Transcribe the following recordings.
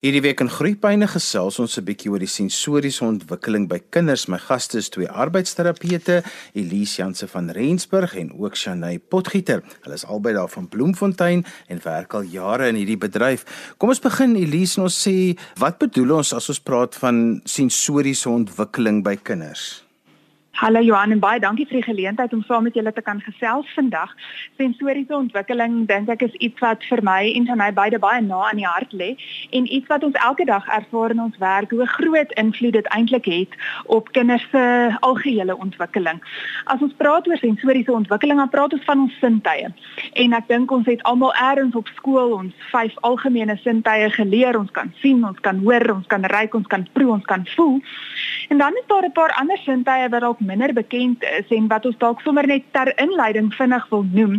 Hierdie week in Groepyne gesels ons 'n bietjie oor die sensoriese ontwikkeling by kinders. My gaste is twee arbeidsterapeute, Elise Janse van Rensburg en ook Shanay Potgieter. Hulle is albei daar van Bloemfontein en werk al jare in hierdie bedryf. Kom ons begin Elise en ons sê, wat bedoel ons as ons praat van sensoriese ontwikkeling by kinders? Hallo Johan en baie dankie vir die geleentheid om saam met julle te kan gesels vandag. Sensoriese ontwikkeling dink ek is iets wat vir my en vir my beide baie na aan die hart lê en iets wat ons elke dag ervaar in ons werk hoe groot invloed dit eintlik het op kinders se algehele ontwikkeling. As ons praat oor sensoriese ontwikkeling, dan praat ons van ons sintuie. En ek dink ons het almal eers op skool ons vyf algemene sintuie geleer. Ons kan sien, ons kan hoor, ons kan ruik, ons kan proe, ons kan voel. En dan is daar 'n paar ander sintuie wat minder bekend is en wat ons dalk sommer net ter inleiding vinnig wil noem.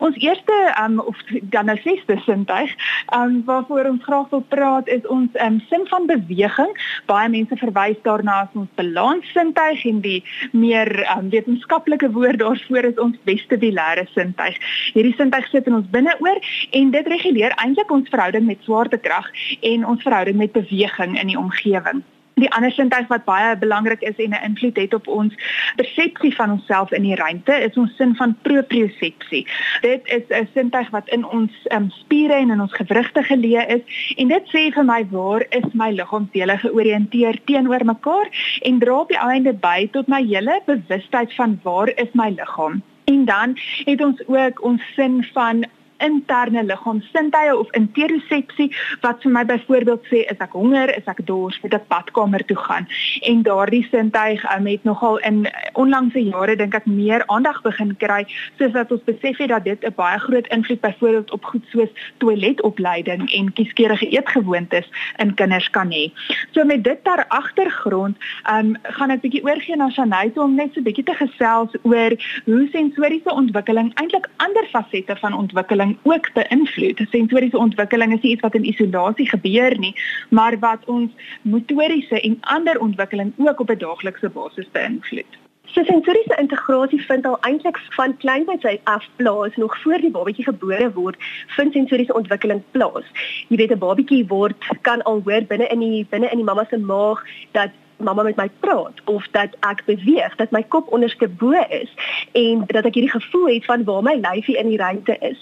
Ons eerste um, of dan nou sesde sintuig, um, waarvoor ons graag wil praat is ons um, sin van beweging. Baie mense verwys daarna as ons balanssintuig en die meer um, wetenskaplike woord daarvoor is ons vestibulêre sintuig. Hierdie sintuig sit in ons binneoor en dit reguleer eintlik ons verhouding met swaartekrag en ons verhouding met beweging in die omgewing. Die ander sintuig wat baie belangrik is en 'n invloed het op ons persepsie van onsself in die ruimte is ons sin van propriosepsie. Dit is 'n sintuig wat in ons um, spiere en in ons gewrigte geleë is en dit sê vir my waar is my liggaamsdele georiënteer teenoor mekaar en dra op die einde by tot my hele bewustheid van waar is my liggaam. En dan het ons ook ons sin van interne liggaamsintuie of interosepsie wat vir my byvoorbeeld sê is ek honger, is ek dors, moet ek badkamer toe gaan. En daardie sintuig um, het nogal in onlangse jare dink ek meer aandag begin kry soos dat ons besef het dat dit 'n baie groot invloed byvoorbeeld op goed soos toiletopleiding en kieskeurige eetgewoontes in kinders kan hê. So met dit ter agtergrond, um, gaan ek bietjie oorgie na Shanay om net so bietjie te gesels oor hoe sensoriese ontwikkeling eintlik ander fasette van ontwikkeling ontwikkeling ook beïnvloed. Sensoriese ontwikkeling is nie iets wat in isolasie gebeur nie, maar wat ons motoriese en ander ontwikkeling ook op 'n daaglikse basis beïnvloed. So sensoriese integrasie vind al eintlik van kleinheid af plaas nog voor die babatjie gebore word, vind sensoriese ontwikkeling plaas. Jy weet 'n babatjie word kan al hoor binne in die binne in die mamma se maag dat mamma met my praat of dat ek beweeg, dat my kop onderste bo is en dat ek hierdie gevoel het van waar my lyfie in die ruimte is.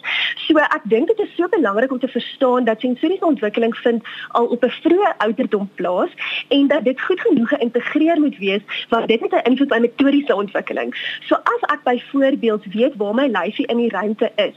So ek dink dit is so belangrik om te verstaan dat sensoriese ontwikkeling vind al op 'n vroeë ouderdom plaas en dat dit goed genoeg geïntegreer moet wees want dit het 'n invloed op metodiese ontwikkeling. So as ek byvoorbeeld weet waar my lyfie in die ruimte is,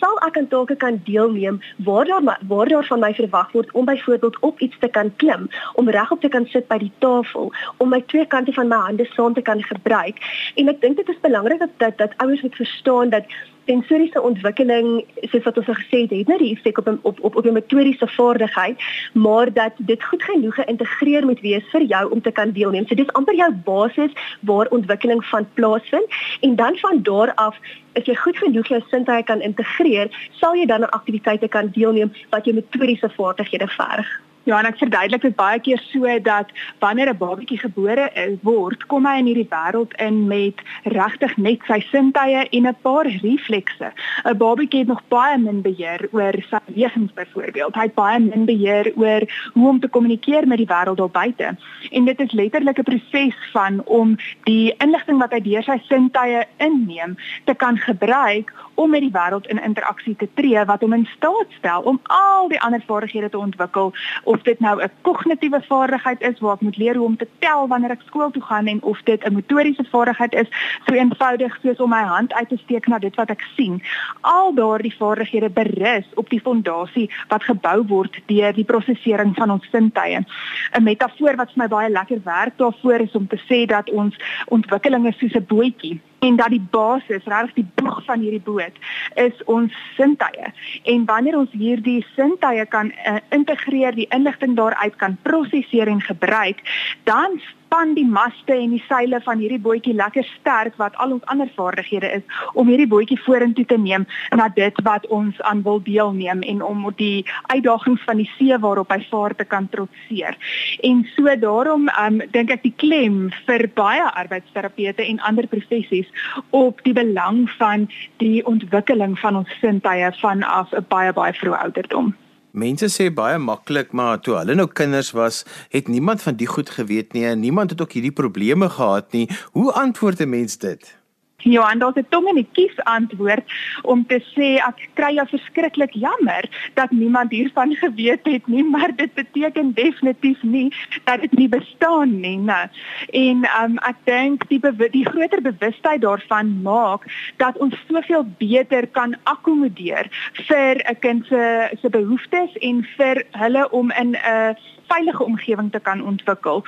sal ek aan take kan deelneem waar daar waar daar van my verwag word om byvoorbeeld op iets te kan klim, om regop te kan sit by die tafel tafel om my twee kante van my hande saam te kan gebruik. En ek dink dit is belangrik dat dat, dat ouers moet verstaan dat sensoriese ontwikkeling soos wat ons al gesê het, het nie die effek op op op op jou metodiese vaardigheid, maar dat dit goed genoeg geïntegreer moet wees vir jou om te kan deelneem. So dis amper jou basis waar ontwikkeling van plaasvind en dan van daar af As jy goed genoeg jou sintuie kan integreer, sal jy dan aan aktiwiteite kan deelneem wat jou metodiese vaardighede verg. Ja, en ek verduidelik dit baie keer so dat wanneer 'n babatjie gebore word, kom hy in hierdie wêreld in met regtig net sy sintuie en 'n paar reflekse. 'n Babatjie het nog baie min beheer oor sy bewegings byvoorbeeld. Hy het baie min beheer oor hoe om te kommunikeer met die wêreld daar buite. En dit is letterlik 'n proses van om die inligting wat hy deur sy sintuie inneem te kan gebruik om met die wêreld in interaksie te tree wat hom in staat stel om al die ander vaardighede te ontwikkel of dit nou 'n kognitiewe vaardigheid is waar ek moet leer hoe om te tel wanneer ek skool toe gaan en of dit 'n motoriese vaardigheid is so eenvoudig soos om my hand uit te steek na dit wat ek sien. Al daardie vaardighede berus op die fondasie wat gebou word deur die prosesering van ons sintuie. 'n Metafoor wat vir my baie lekker werk daarvoor is om te sê dat ons ontwikkeling is soos 'n bootjie en dat die basis, regtig die boeg van hierdie boot is ons sintuie. En wanneer ons hierdie sintuie kan uh, integreer, die inligting daaruit kan prosesseer en gebruik, dan span die maste en die seile van hierdie bootjie lekker sterk wat al ons ander vaardighede is om hierdie bootjie vorentoe te neem na dit wat ons aan wil deelneem en om die uitdagings van die see waarop hy vaar te kan trotseer. En so daarom um, dink ek die klem vir baie arbeidsterapeute en ander professies op die belang van die ontwikkeling van ons sintuie vanaf 'n baie baie vroeë ouderdom. Mense sê baie maklik, maar toe hulle nou kinders was, het niemand van die goed geweet nie en niemand het ook hierdie probleme gehad nie. Hoe antwoord 'n mens dit? Johan, daar's 'n tong in die kies antwoord om te sê ek kry jou verskriklik jammer dat niemand hiervan geweet het nie, maar dit beteken definitief nie dat dit nie bestaan nie, né? En um, ek dink die die groter bewustheid daarvan maak dat ons soveel beter kan akkommodeer vir 'n kind se se behoeftes en vir hulle om in 'n veilige omgewing te kan ontwikkel.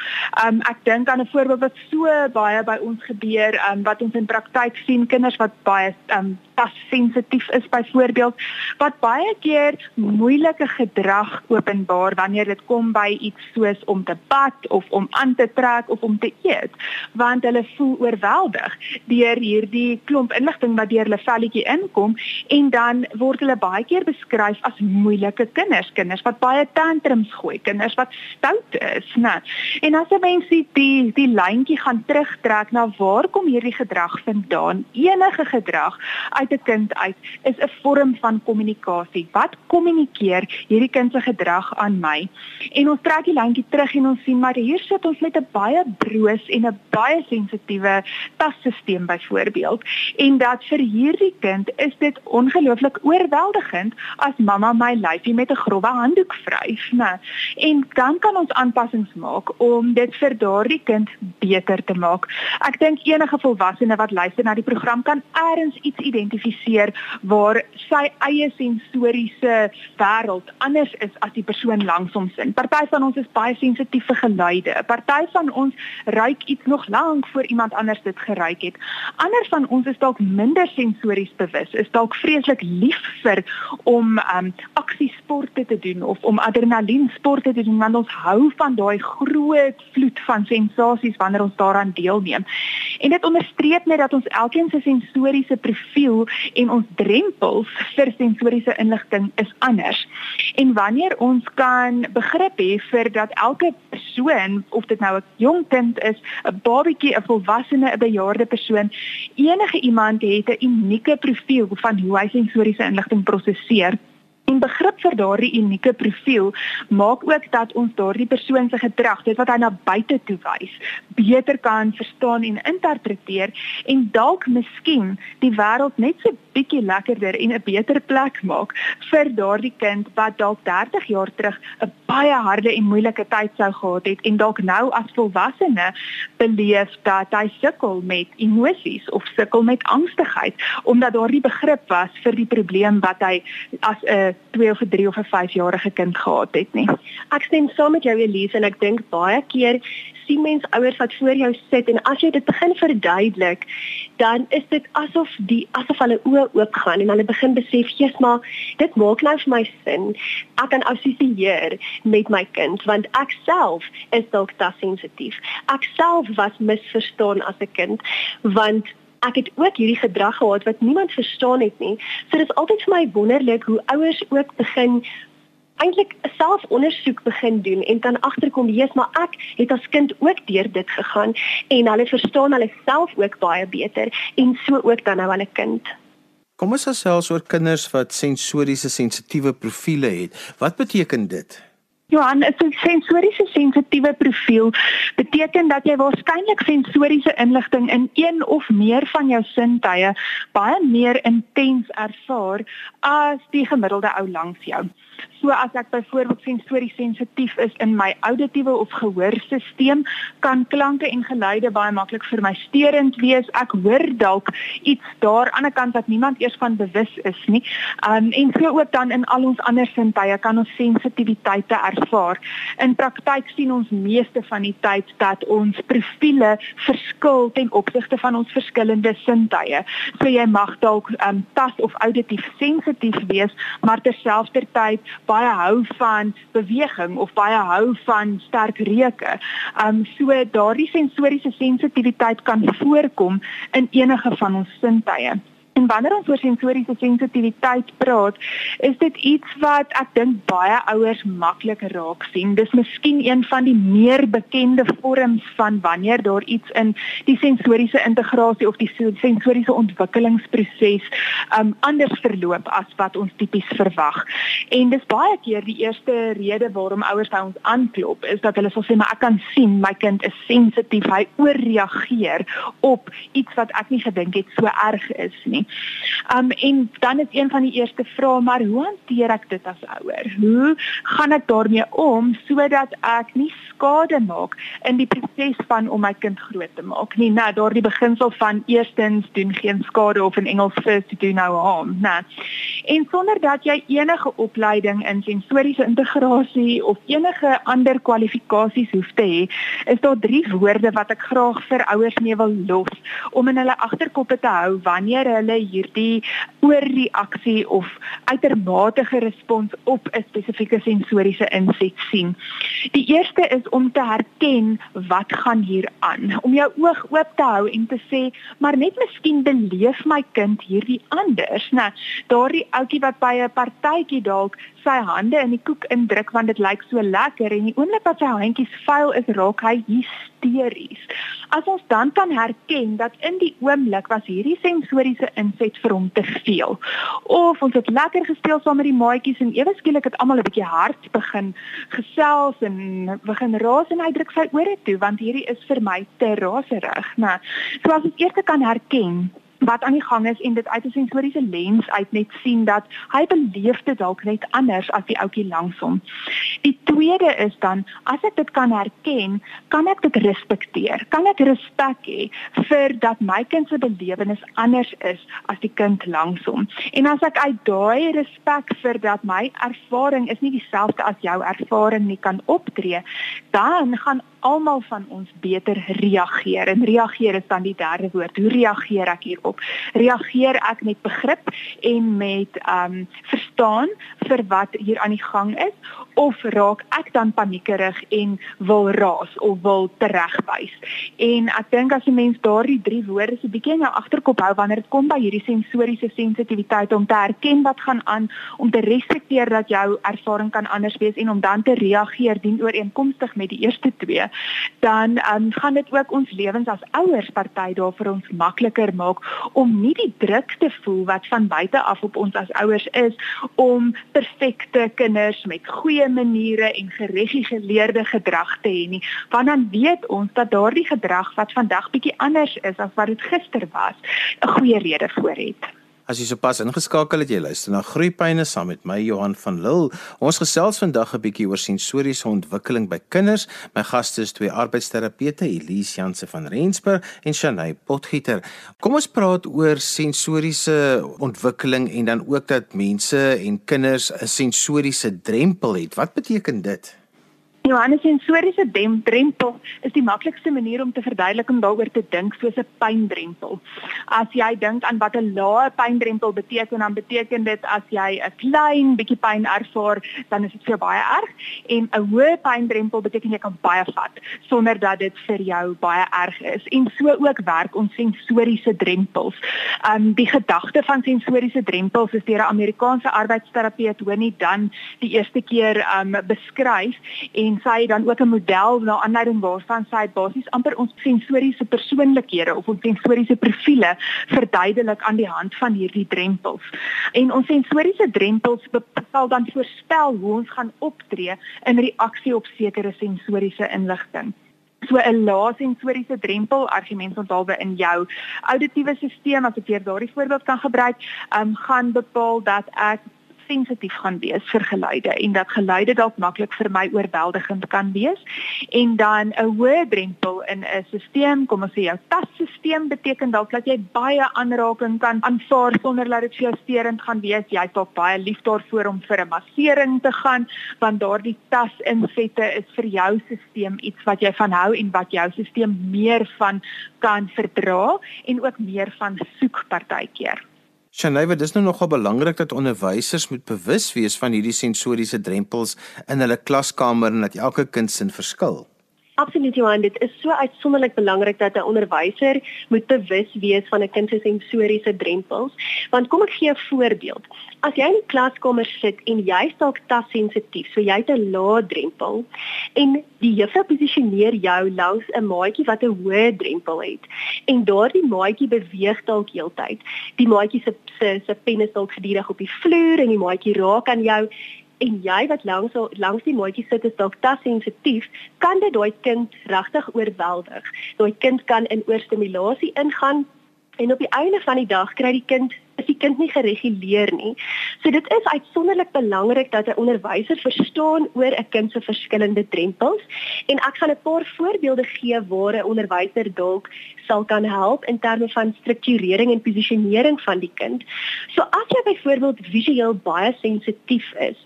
Um ek dink aan 'n voorbeeld wat so baie by ons gebeur, um wat ons in praktyk sien, kinders wat baie um tassensitief is byvoorbeeld, wat baie keer moeilike gedrag openbaar wanneer dit kom by iets soos om te bad of om aan te trek of om te eet, want hulle voel oorweldig deur hierdie klomp inligting wat deur hulle velletjie inkom en dan word hulle baie keer beskryf as moeilike kinders, kinders wat baie tantrums gooi, kinders wat stout is, né? En as 'n mens die die lyntjie gaan terugtrek na waar kom hierdie gedrag vandaan? Enige gedrag uit 'n kind uit is 'n vorm van kommunikasie. Wat kommunikeer hierdie kind se gedrag aan my? En ons trek die lyntjie terug en ons sien maar hier sit ons met 'n baie broos en 'n baie sensitiewe tasstelsel byvoorbeeld. En dat vir hierdie kind is dit ongelooflik oorweldigend as mamma my lyfie met 'n grouwe handdoek vryf, né? En dan kan ons aanpassings maak om dit vir daardie kind beter te maak. Ek dink enige volwassene wat luister na die program kan eers iets identifiseer waar sy eie sensoriese wêreld anders is as die persoon langs hom sin. Party van ons is baie sensitief vir geluide. 'n Party van ons ruik iets nog lank voor iemand anders dit geruik het. Ander van ons is dalk minder sensories bewus. Is dalk vreeslik lief vir om um aksiesporte te doen of om adrenalien sporte te doen want ons hou van daai groot vloed van sensasies wanneer ons daaraan deelneem. En dit onderstreep net dat ons elkeen se sensoriese profiel en ons drempels vir sensoriese inligting is anders. En wanneer ons kan begrip hê vir dat elke persoon of dit nou 'n jong kind is, 'n babatjie, 'n volwassene, 'n bejaarde persoon, enige iemand het 'n unieke profiel van hoe hy sensoriese inligting prosesseer. En begrip vir daardie unieke profiel maak ook dat ons daardie persoon se gedrag, dit wat hy na buite toe wys, beter kan verstaan en interpreteer en dalk miskien die wêreld net so bietjie lekkerder en 'n beter plek maak vir daardie kind wat dalk 30 jaar terug 'n baie harde en moeilike tyd sou gehad het en dalk nou as volwassene beleef dat hy sukkel met emosies of sukkel met angstigheid omdat daardie begrip was vir die probleem wat hy as 'n 2 of 'n 3 of 'n 5 jarige kind gehad het nie. Ek stem saam met jou Elise en ek dink baie keer sien mens ouers wat voor jou sit en as jy dit begin verduidelik, dan is dit asof die asof hulle oë oop gaan en hulle begin besef, "Jesus, maar dit maak nou vir my sin. Ek kan assosieer met my kind want ek self is dalk te sensitief. Ek self was misverstaan as 'n kind want ek het ook hierdie gedrag gehad wat niemand verstaan het nie. So dit is altyd vir my wonderlik hoe ouers ook begin eintlik 'n selfondersoek begin doen en dan agterkom Jesus maar ek het as kind ook deur dit gegaan en hulle verstaan hulle self ook baie beter en so ook dan nou hulle kind. Kom ons gesels oor kinders wat sensoriese sensitiewe profile het. Wat beteken dit? Johan, 'n sensoriese sensitiewe profiel beteken dat jy waarskynlik sensoriese inligting in een of meer van jou sintuie baie meer intens ervaar as die gemiddelde ou langs jou. So as ek byvoorbeeld sensories sensitief is in my auditiewe of gehoorstelsel, kan klanke en geluide baie maklik vir my steurend wees. Ek hoor dalk iets daar aan die kant wat niemand eers van bewus is nie. Um en so ook dan in al ons ander sintuie kan ons sensitiwiteite ervaar. In praktyk sien ons meeste van die tyd dat ons profiele verskil ten opsigte van ons verskillende sintuie. So jy mag dalk um tas of auditief sensitief wees, maar terselfdertyd baie hou van beweging of baie hou van sterk reuke. Um so daardie sensoriese sensitiwiteit kan voorkom in enige van ons sintuie. En wanneer ons oor sensoriese sensitiwiteit praat, is dit iets wat ek dink baie ouers maklik raak sien. Dis miskien een van die meer bekende vorms van wanneer daar iets in die sensoriese integrasie of die sensoriese ontwikkelingsproses um anders verloop as wat ons tipies verwag. En dis baie keer die eerste rede waarom ouers by ons aanklop, is dat hulle sal sê maar ek kan sien my kind is sensitief, hy ooreageer op iets wat ek nie gedink het so erg is nie. Um en dan is een van die eerste vrae maar hoe hanteer ek dit as ouer? Hoe gaan ek daarmee om sodat ek nie skade maak in die proses van om my kind groot te maak nie? Nou daardie beginsel van eerstens doen geen skade of in Engels first do no harm, né? En sonder dat jy enige opleiding in sensoriese integrasie of enige ander kwalifikasies hoef te hê, is daar drie woorde wat ek graag vir ouers mee wil los om in hulle agterkoppe te hou wanneer hulle hulle hierdie oorreaksie of uitermate respons op 'n spesifieke sensoriese inset sien. Die eerste is om te herken wat gaan hier aan. Om jou oog oop te hou en te sê, maar net miskien beleef my kind hierdie anders, né? Daardie ouetjie wat by 'n partytjie dalk sy hande in die koek indruk want dit lyk so lekker en die oomblik wat sy handjies vuil is, raak hy hysteries. As ons dan kan herken dat in die oomblik was hierdie sensoriese inset vir hom te veel. Of ons het lekker gespeel saam met die maatjies en ewe skielik het almal 'n bietjie hard begin gesels en begin raas en hy druk sy ore toe want hierdie is vir my te raserig, né? So as ons eers kan herken wat aan die gang is en dit uit 'n sensoriese lens uit net sien dat hy beleef dit dalk net anders as die ouetjie langs hom. Die tweede is dan as ek dit kan herken, kan ek dit respekteer. Kan ek respek hê vir dat my kind se belewenis anders is as die kind langs hom. En as ek uit daai respek vir dat my ervaring is nie dieselfde as jou ervaring nie kan optree, dan gaan almal van ons beter reageer. En reageer is dan die derde woord. Hoe reageer ek hierop? Reageer ek met begrip en met ehm um, verstaan vir wat hier aan die gang is of raak ek dan paniekerig en wil raas of wil teregwys? En ek dink as 'n mens daardie drie woorde so bietjie in jou agterkop hou wanneer dit kom by hierdie sensoriese sensitiwiteit om te erken wat gaan aan, om te respekteer dat jou ervaring kan anders wees en om dan te reageer dienooreenkomstig met die eerste twee dan um, gaan dit ook ons lewens as ouers party daar vir ons makliker maak om nie die druk te voel wat van buite af op ons as ouers is om perfekte kinders met goeie maniere en geregistreerde gedrag te hê nie want dan weet ons dat daardie gedrag wat vandag bietjie anders is as wat dit gister was 'n goeie rede voor het. As jy sopas ingeskakel het, jy luister na Groeipyne saam met my Johan van Lille. Ons gesels vandag 'n bietjie oor sensoriese ontwikkeling by kinders. My gaste is twee arbeidsterapeute, Elise Janse van Rensburg en Shanay Potgieter. Kom ons praat oor sensoriese ontwikkeling en dan ook dat mense en kinders 'n sensoriese drempel het. Wat beteken dit? Johannes sensoriese drempel is die maklikste manier om te verduidelik om daaroor te dink soos 'n pyndrempel. As jy dink aan wat 'n lae pyndrempel beteken, dan beteken dit as jy 'n klein bietjie pyn ervaar, dan is dit vir baie erg en 'n hoë pyndrempel beteken jy kan baie vat sonder dat dit vir jou baie erg is. En so ook werk ons sensoriese drempels. Um die gedagte van sensoriese drempels is deur 'n Amerikaanse arbeidsterapeut Winnie Dan die eerste keer um beskryf en en sy dan ook 'n model na aanleiding waarvan sy basies amper ons sensoriese persoonlikhede of ons sensoriese profile verduidelik aan die hand van hierdie drempels. En ons sensoriese drempels bepaal dan voorspel hoe ons gaan optree in reaksie op sekere sensoriese inligting. So 'n lae sensoriese drempel argument onthaalwe in jou auditiewe stelsel as ek hier daardie voorbeeld kan gebruik, um, gaan bepaal dat ek sensitief gaan wees vir geluide en dat geluide dalk maklik vir my oorweldigend kan wees. En dan 'n hoë drempel in 'n stelsel kom ons sê jou tasstelsel beteken dalk dat jy baie aanraking kan aanvaar sonder dat dit vir jou sterend gaan wees. Jy het baie lief daarvoor om vir 'n massering te gaan want daardie tasinsette is vir jou stelsel iets wat jy van hou en wat jou stelsel meer van kan verdra en ook meer van soek partykeer Shanaywe, dis nou nogal belangrik dat onderwysers moet bewus wees van hierdie sensoriese drempels in hulle klaskamer en dat elke kind sin verskil. Absoluut Johan, dit is so uitsonderlik belangrik dat 'n onderwyser moet bewus wees van 'n kind se sensoriese drempels. Want kom ek gee 'n voorbeeld. As jy in die klaskamer sit en jy is dalk tassensitief, so jy het 'n lae drempel en die juffrou posisioneer jou langs 'n maatjie wat 'n hoë drempel het en daardie maatjie beweeg dalk heeltyd. Die maatjie se se se pen is dalk gedurig op die vloer en die maatjie raak aan jou en jy wat langs langs die maatjie sit is dalk tassensitief, kan dit daai kind regtig oorweldig. Daai kind kan in oorstimulasie ingaan en op die einde van die dag kry die kind is die kind nie gereguleer nie. So dit is uitsonderlik belangrik dat 'n onderwyser verstaan oor 'n kind se verskillende drempels en ek gaan 'n paar voorbeelde gee waar 'n onderwyser dalk sal kan help in terme van strukturering en posisionering van die kind. So as jy byvoorbeeld visueel baie sensitief is,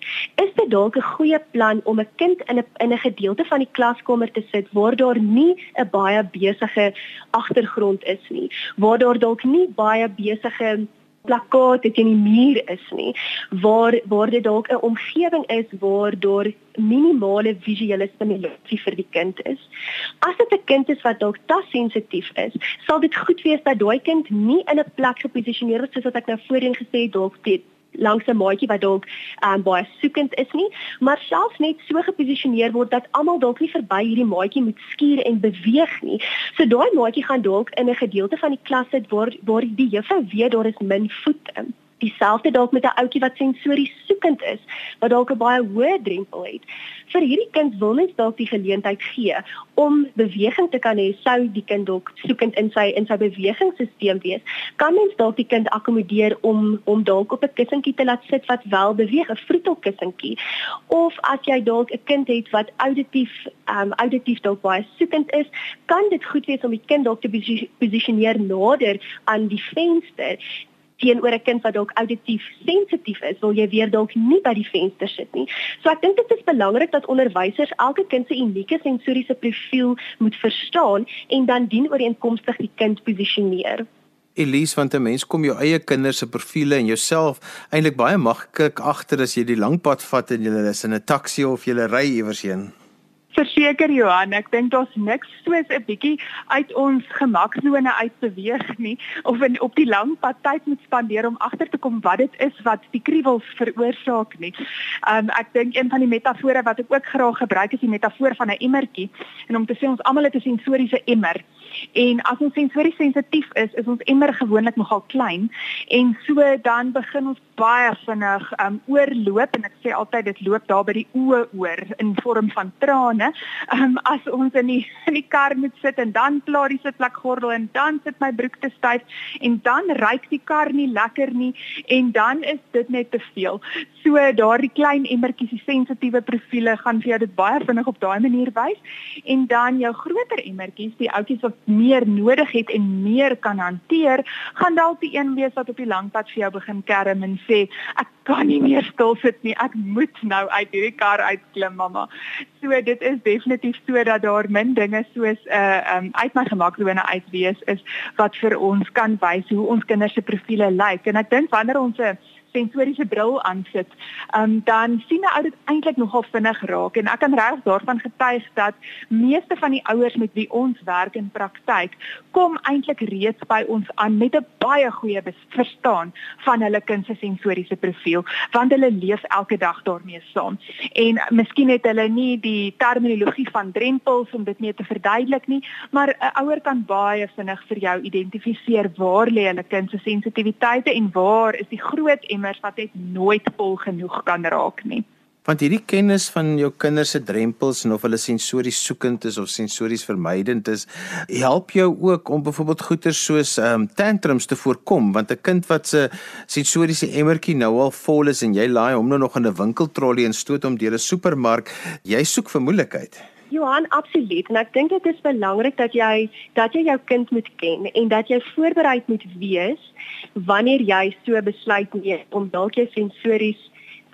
is dit dalk 'n goeie plan om 'n kind in 'n in 'n gedeelte van die klaskamer te sit waar daar nie 'n baie besige agtergrond is nie, waar daar dalk nie baie besige plakkate teen die muur is nie waar waar dit dalk 'n omgewing is waar daar minimale visuele stimulasie vir die kind is. As dit 'n kind is wat dalk tassensitief is, sal dit goed wees dat daai kind nie in 'n plek geposisioneer word soos wat ek nou voorheen gesê het dalk langs 'n maatjie wat dalk um, baie soekend is nie, maar selfs net so geposisioneer word dat almal dalk nie verby hierdie maatjie moet skuur en beweeg nie. So daai maatjie gaan dalk in 'n gedeelte van die klas sit waar waar die juffrou weet daar is min voete dieselfde dalk met 'n ouetjie wat sensories soekend is, wat dalk 'n baie hoë drempel het. Vir hierdie kind wil mens dalk die geleentheid gee om beweging te kan hê, sou die kind dalk soekend in sy in sy bewegingsstelsel wees. Kan mens dalk die kind akkommodeer om om dalk op 'n kussentjie te laat sit wat wel beweeg, 'n vroetelkussentjie. Of as jy dalk 'n kind het wat auditief ehm um, auditief dalk baie soekend is, kan dit goed wees om die kind dalk te posisioneer nader aan die venster teenoor 'n kind wat dalk auditief sensitief is, wil jy weer dalk nie by die venster sit nie. So ek dink dit is belangrik dat onderwysers elke kind se unieke sensoriese profiel moet verstaan en dan dien ooreenkomstig die kind posisioneer. Elise, want 'n mens kom jou eie kinders se profile en jouself eintlik baie maklik agter as jy die lang pad vat en jy is in 'n taxi of jy ry iewers heen. Verseker Johan, ek dink daar's niks soos 'n bietjie uit ons gemaksone uit beweeg nie of in op die lang pad tyd moet spandeer om agter te kom wat dit is wat die kriewels veroorsaak nie. Um ek dink een van die metafore wat ek ook graag gebruik is die metafoor van 'n emmertjie en om te sê ons almal het 'n sensoriese emmer. En as ons sensories sensitief is, is ons emmer gewoonlik nogal klein. En so dan begin ons baie vinnig um oorloop en ek sê altyd dit loop daar by die oë oor in vorm van trane. Um, as ons in die in die kar moet sit en dan klaar die sitplek gordel en dan sit my broek te styf en dan ryk die kar nie lekker nie en dan is dit net te veel. So daardie klein emmertjies, die sensitiewe profile gaan vir jou dit baie vinnig op daai manier wys. En dan jou groter emmertjies, die ouetjies wat meer nodig het en meer kan hanteer, gaan dalk die een wees wat op die langpad vir jou begin kerm en sê ek kan nie meer stil sit nie. Ek moet nou uit hierdie kar uitklim, mamma. So dit is definitief so dat daar min dinge soos 'n uh, um, uit my gemaksone uitwees is wat vir ons kan wys hoe ons kinders se profile lyk. En ek dink wanneer ons 'n sensoriese bril aansit, um, dan sien 'n ou dit eintlik nogal vinnig raak en ek kan reg daarvan getuig dat meeste van die ouers met wie ons werk in praktyk kom eintlik reeds by ons aan met 'n baie goeie verstaan van hulle kind se sensoriese profiel want hulle leef elke dag daarmee saam. En miskien het hulle nie die terminologie van drempels om dit mee te verduidelik nie, maar 'n ouer kan baie vinnig vir jou identifiseer waar lê hulle kind se sensitiwiteite en waar is die groot emmer kinders wat net nooit vol genoeg kan raak nie. Want hierdie kennis van jou kinders se drempels en of hulle sensories soekend is of sensories vermydend is, help jou ook om byvoorbeeld goeie soos um, tantrums te voorkom, want 'n kind wat se sensoriese emmertjie nou al vol is en jy laai hom nou nog in 'n winkeltrollie en stoot hom deur 'n supermark, jy soek vir moeilikheid. Johan, absoluut. En ek dink dit is belangrik dat jy dat jy jou kind moet ken en dat jy voorbereid moet wees wanneer jy so besluit neem om dalk jou sensories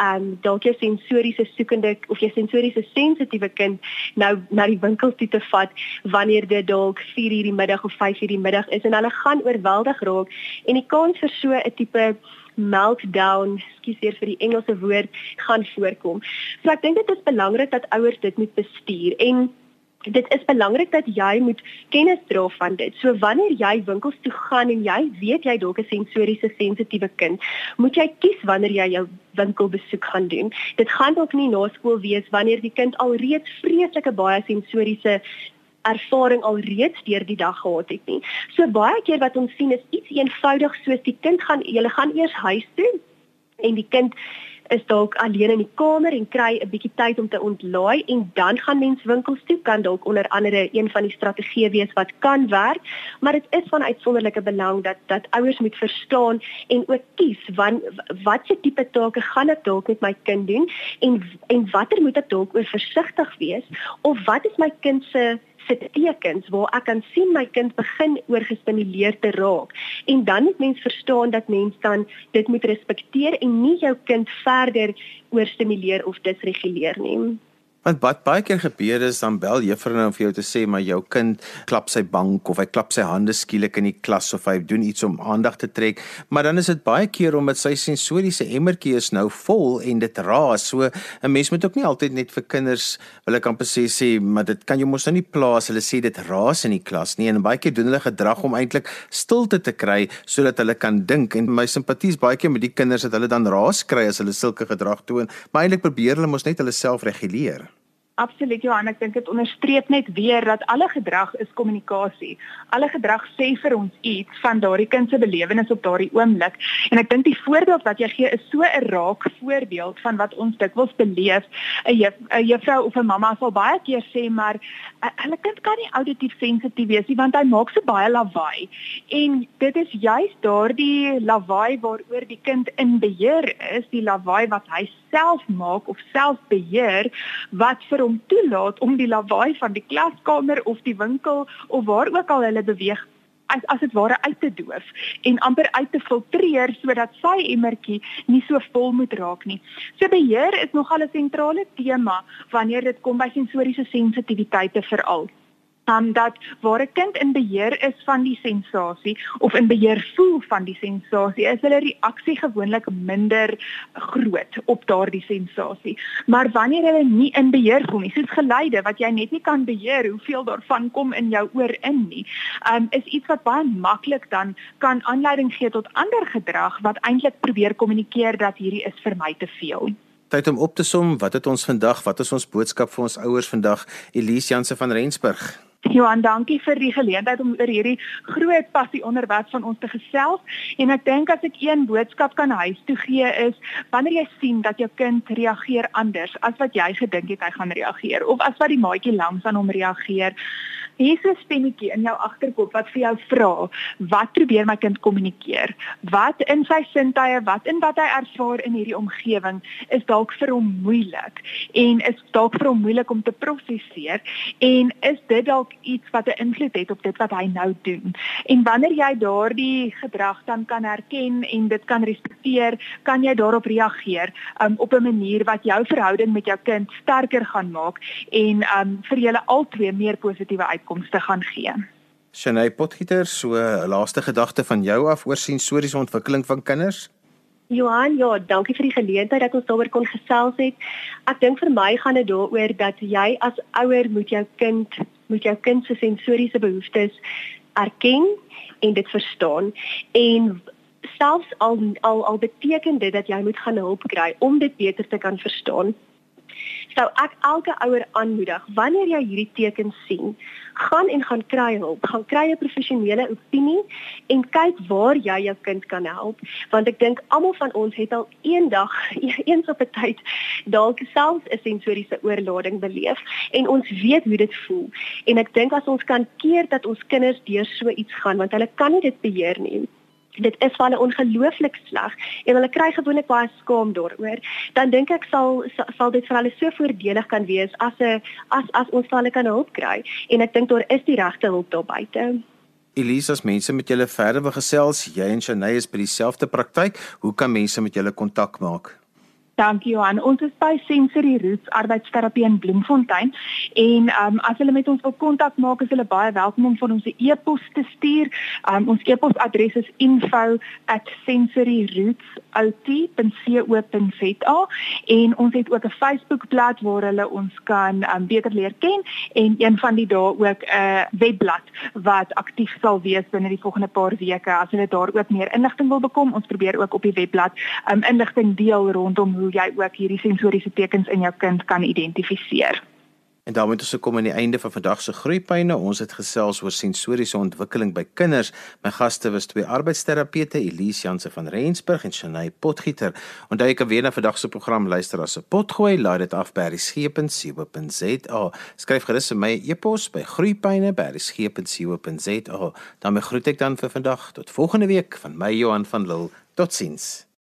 en um, dalk jy sensoriese soekende of jy sensoriese sensitiewe kind nou na die winkel toe te vat wanneer dit dalk 4:00 die middag of 5:00 die middag is en hulle gaan oorweldig raak en die kans vir so 'n tipe meltdown, skusieer vir die Engelse woord, gaan voorkom. So ek dink dit is belangrik dat ouers dit moet bestuur en dit is belangrik dat jy moet kennis dra van dit. So wanneer jy winkels toe gaan en jy weet jy dalk 'n sensoriese sensitiewe kind, moet jy kies wanneer jy jou winkelbesoek gaan doen. Dit gaan dalk nie na skool wees wanneer die kind alreeds vreeslike baie sensoriese ervaring alreeds deur die dag gehad het nie. So baie keer wat ons sien is iets eenvoudig soos die kind gaan jy gaan eers huis toe en die kind is dalk alleen in die kamer en kry 'n bietjie tyd om te ontlaai en dan gaan mens winkels toe kan dalk onder andere een van die strategieë wees wat kan werk maar dit is van uitsonderlike belang dat dat ouers moet verstaan en ook kies wan watse tipe take gaan ek dalk met my kind doen en en watter moet ek dalk oor versigtig wees of wat is my kind se se tekens waar ek kan sien my kind begin oorgestimuleer te raak. En dan moet mens verstaan dat mens dan dit moet respekteer en nie jou kind verder oorstimuleer of disreguleer nie. Want wat baie keer gebeur is dan bel juffrou nou vir jou te sê maar jou kind klap sy bank of hy klap sy hande skielik in die klas of hy doen iets om aandag te trek, maar dan is dit baie keer omdat sy sensoriese emmertjie is nou vol en dit raas. So 'n mens moet ook nie altyd net vir kinders wil ek amper sê sê maar dit kan jy mos nou nie plaas hulle sê dit raas in die klas nie en baie keer doen hulle gedrag om eintlik stilte te kry sodat hulle kan dink en my simpatie is baie keer met die kinders dat hulle dan raas kry as hulle sulke gedrag toon, maar eintlik probeer hulle mos net hulle self reguleer. Absoluut Johan, ek dink dit onderstreep net weer dat alle gedrag is kommunikasie. Alle gedrag sê vir ons iets van daardie kind se belewenis op daardie oomblik. En ek dink die voorbeeld wat jy gee is so 'n raak voorbeeld van wat ons dikwels beleef. 'n juf, Juffrou of 'n mamma sal baie keer sê maar hulle kind kan nie auditief sensitief wees nie want hy maak so baie lawaai. En dit is juist daardie lawaai waaroor die kind in beheer is, die lawaai wat hy self maak of self beheer wat vir hom toelaat om die lawaai van die klaskamer of die winkel of waar ook al hulle beweeg as as dit ware uit te doof en amper uit te filtreer sodat sy emmertjie nie so vol moet raak nie. So beheer is nogal 'n sentrale tema wanneer dit kom by sensoriese sensitiwiteite veral um, dat waar 'n kind in beheer is van die sensasie of in beheer voel van die sensasie, is hulle reaksie gewoonlik minder groot op daardie sensasie. Maar wanneer hulle nie in beheer voel nie, soos geluide wat jy net nie kan beheer hoeveel daarvan kom in jou oor in nie, um, is iets wat baie maklik dan kan aanleiding gee tot ander gedrag wat eintlik probeer kommunikeer dat hierdie is vir my te veel. Tyd om op te som, wat het ons vandag? Wat is ons boodskap vir ons ouers vandag? Elise Janse van Rensburg. Johan, dankie vir die geleentheid om oor hierdie groot passie onderwerp van ons te gesels. En ek dink as ek een boodskap kan huis toe gee is wanneer jy sien dat jou kind reageer anders as wat jy gedink het hy gaan reageer of as wat die maatjie langs aan hom reageer, Hier is 'n stemmetjie in jou agterkop wat vir jou vra, wat probeer my kind kommunikeer? Wat in sy sintuie, wat in wat hy ervaar in hierdie omgewing is dalk vir hom moeilik en is dalk vir hom moeilik om te prosesseer en is dit dalk iets wat 'n invloed het op dit wat hy nou doen? En wanneer jy daardie gedrag dan kan herken en dit kan respekteer, kan jy daarop reageer um, op 'n manier wat jou verhouding met jou kind sterker gaan maak en um, vir julle albei meer positiewe uitkomste gaan gee. Shanay Potgieter, so 'n laaste gedagte van jou af oor sensoriese ontwikkeling van kinders? Johan, ja, dankie vir die geleentheid dat ons daaroor kon gesels het. Ek dink vir my gaan dit daaroor dat jy as ouer moet jou kind moet jou kind se sensoriese behoeftes erken en dit verstaan en selfs al al al beteken dit dat jy moet gaan hulp kry om dit beter te kan verstaan sou ek elke ouer aanmoedig wanneer jy hierdie tekens sien, gaan en gaan kry hulp, gaan kry 'n professionele opinie en kyk waar jy jou kind kan help, want ek dink almal van ons het al eendag eens op 'n tyd dalk selfs 'n sensoriese oorlading beleef en ons weet hoe dit voel. En ek dink as ons kan keer dat ons kinders deur so iets gaan, want hulle kan nie dit beheer nie dit is van 'n ongelooflik sleg en hulle kry gewoonlik baie skaam daaroor dan dink ek sal sal dit vir hulle so voordelig kan wees as 'n as as ons hulle kan help kry en ek dink daar is die regte hulp daar buite Elisa, mense met julle verder wil gesels, jy en Shanay is by dieselfde praktyk. Hoe kan mense met julle kontak maak? Dankie Johan. Ons is by Sensory Roots Arbeidsterapie in Bloemfontein en um, as hulle met ons wil kontak maak, is hulle baie welkom om van ons 'n e-pos te stuur. Um, ons e-posadres is info@sensoryrootsot.co.za en ons het ook 'n Facebookblad waar hulle ons kan um, beter leer ken en een van die dae ook 'n uh, webblad wat aktief sal wees binne die volgende paar weke. As hulle daar ook meer inligting wil bekom, ons probeer ook op die webblad um, inligting deel rondom hoe jy ook hierdie sensoriese tekens in jou kind kan identifiseer. En daarmee het ons gekom aan die einde van vandag se groeipyne. Ons het gesels oor sensoriese ontwikkeling by kinders. My gaste was twee arbeidsterapeute, Elise Janse van Rensburg en Shanay Potgieter. Onthou jy kan weer na vandag se program luister as 'n potgooi. Laai dit af by resgep.co.za. Skryf gerus vir my e-pos by groeipyne@resgep.co.za. Dan groet ek dan vir vandag tot volgende week van my Johan van Lille. Totsiens.